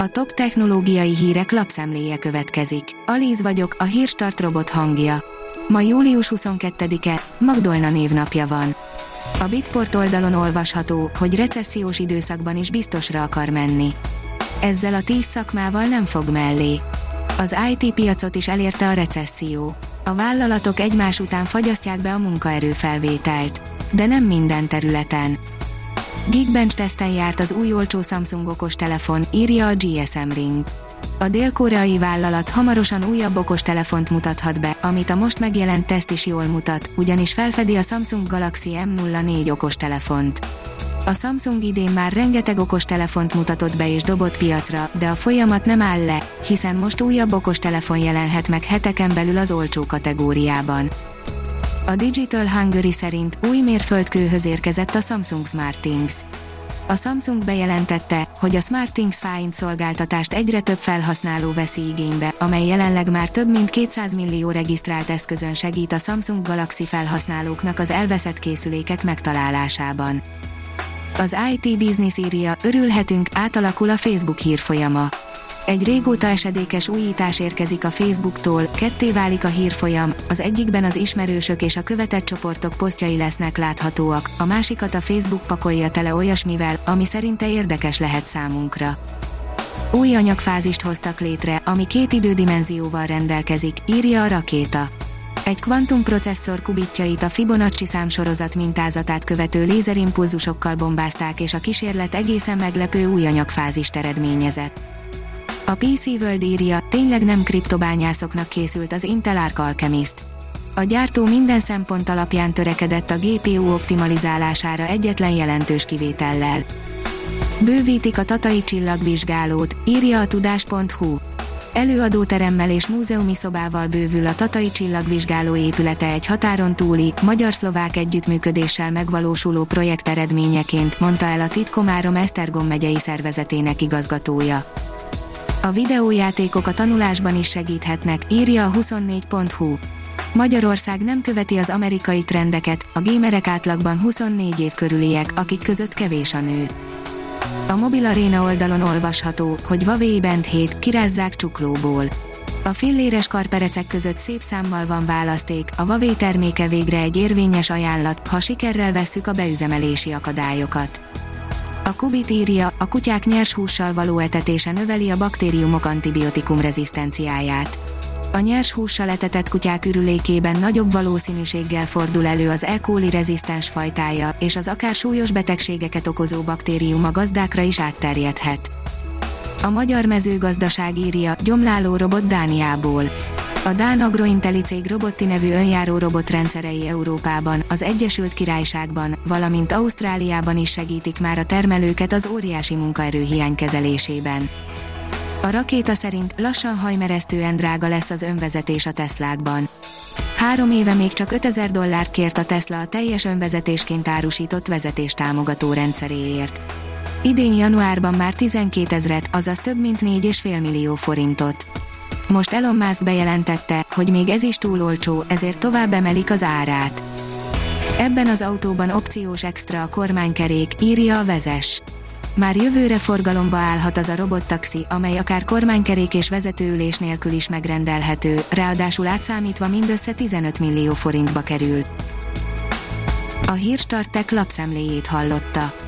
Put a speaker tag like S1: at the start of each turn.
S1: A top technológiai hírek lapszemléje következik. Alíz vagyok, a hírstart robot hangja. Ma július 22-e, Magdolna névnapja van. A Bitport oldalon olvasható, hogy recessziós időszakban is biztosra akar menni. Ezzel a tíz szakmával nem fog mellé. Az IT piacot is elérte a recesszió. A vállalatok egymás után fagyasztják be a munkaerőfelvételt. De nem minden területen. Geekbench teszten járt az új olcsó Samsung okostelefon, írja a GSM Ring. A dél-koreai vállalat hamarosan újabb okostelefont mutathat be, amit a most megjelent teszt is jól mutat, ugyanis felfedi a Samsung Galaxy M04 okostelefont. A Samsung idén már rengeteg okostelefont mutatott be és dobott piacra, de a folyamat nem áll le, hiszen most újabb okostelefon jelenhet meg heteken belül az olcsó kategóriában. A Digital Hungary szerint új mérföldkőhöz érkezett a Samsung SmartThings. A Samsung bejelentette, hogy a SmartThings Find szolgáltatást egyre több felhasználó veszi igénybe, amely jelenleg már több mint 200 millió regisztrált eszközön segít a Samsung Galaxy felhasználóknak az elveszett készülékek megtalálásában. Az IT Business írja, örülhetünk, átalakul a Facebook hírfolyama. Egy régóta esedékes újítás érkezik a Facebooktól, ketté válik a hírfolyam, az egyikben az ismerősök és a követett csoportok posztjai lesznek láthatóak, a másikat a Facebook pakolja tele olyasmivel, ami szerinte érdekes lehet számunkra. Új anyagfázist hoztak létre, ami két idődimenzióval rendelkezik, írja a rakéta egy kvantumprocesszor kubitjait a Fibonacci számsorozat mintázatát követő lézerimpulzusokkal bombázták és a kísérlet egészen meglepő új anyagfázist eredményezett. A PC World írja, tényleg nem kriptobányászoknak készült az Intel Arc Alchemist. A gyártó minden szempont alapján törekedett a GPU optimalizálására egyetlen jelentős kivétellel. Bővítik a Tatai csillagvizsgálót, írja a tudás.hu. Előadóteremmel és múzeumi szobával bővül a Tatai Csillagvizsgáló épülete egy határon túli, magyar-szlovák együttműködéssel megvalósuló projekt eredményeként, mondta el a Titkomárom Esztergom megyei szervezetének igazgatója. A videójátékok a tanulásban is segíthetnek, írja a 24.hu. Magyarország nem követi az amerikai trendeket, a gémerek átlagban 24 év körüliek, akik között kevés a nő. A Mobil Arena oldalon olvasható, hogy Huawei Band 7 kirázzák csuklóból. A filléres karperecek között szép számmal van választék, a Huawei terméke végre egy érvényes ajánlat, ha sikerrel vesszük a beüzemelési akadályokat. A Kubit írja, a kutyák nyers hússal való etetése növeli a baktériumok antibiotikum rezisztenciáját. A nyers hússal etetett kutyák ürülékében nagyobb valószínűséggel fordul elő az E. coli rezisztens fajtája, és az akár súlyos betegségeket okozó baktérium a gazdákra is átterjedhet. A magyar mezőgazdaság írja, gyomláló robot Dániából. A Dán Agrointeli cég Robotti nevű önjáró robotrendszerei Európában, az Egyesült Királyságban, valamint Ausztráliában is segítik már a termelőket az óriási munkaerőhiány kezelésében. A rakéta szerint lassan hajmeresztően drága lesz az önvezetés a Teslákban. Három éve még csak 5000 dollárt kért a Tesla a teljes önvezetésként árusított vezetéstámogató rendszeréért. Idén januárban már 12 ezret, azaz több mint 4,5 millió forintot. Most Elon Musk bejelentette, hogy még ez is túl olcsó, ezért tovább emelik az árát. Ebben az autóban opciós extra a kormánykerék, írja a vezes. Már jövőre forgalomba állhat az a robottaxi, amely akár kormánykerék és vezetőülés nélkül is megrendelhető, ráadásul átszámítva mindössze 15 millió forintba kerül. A Hírstartek lapszemléjét hallotta.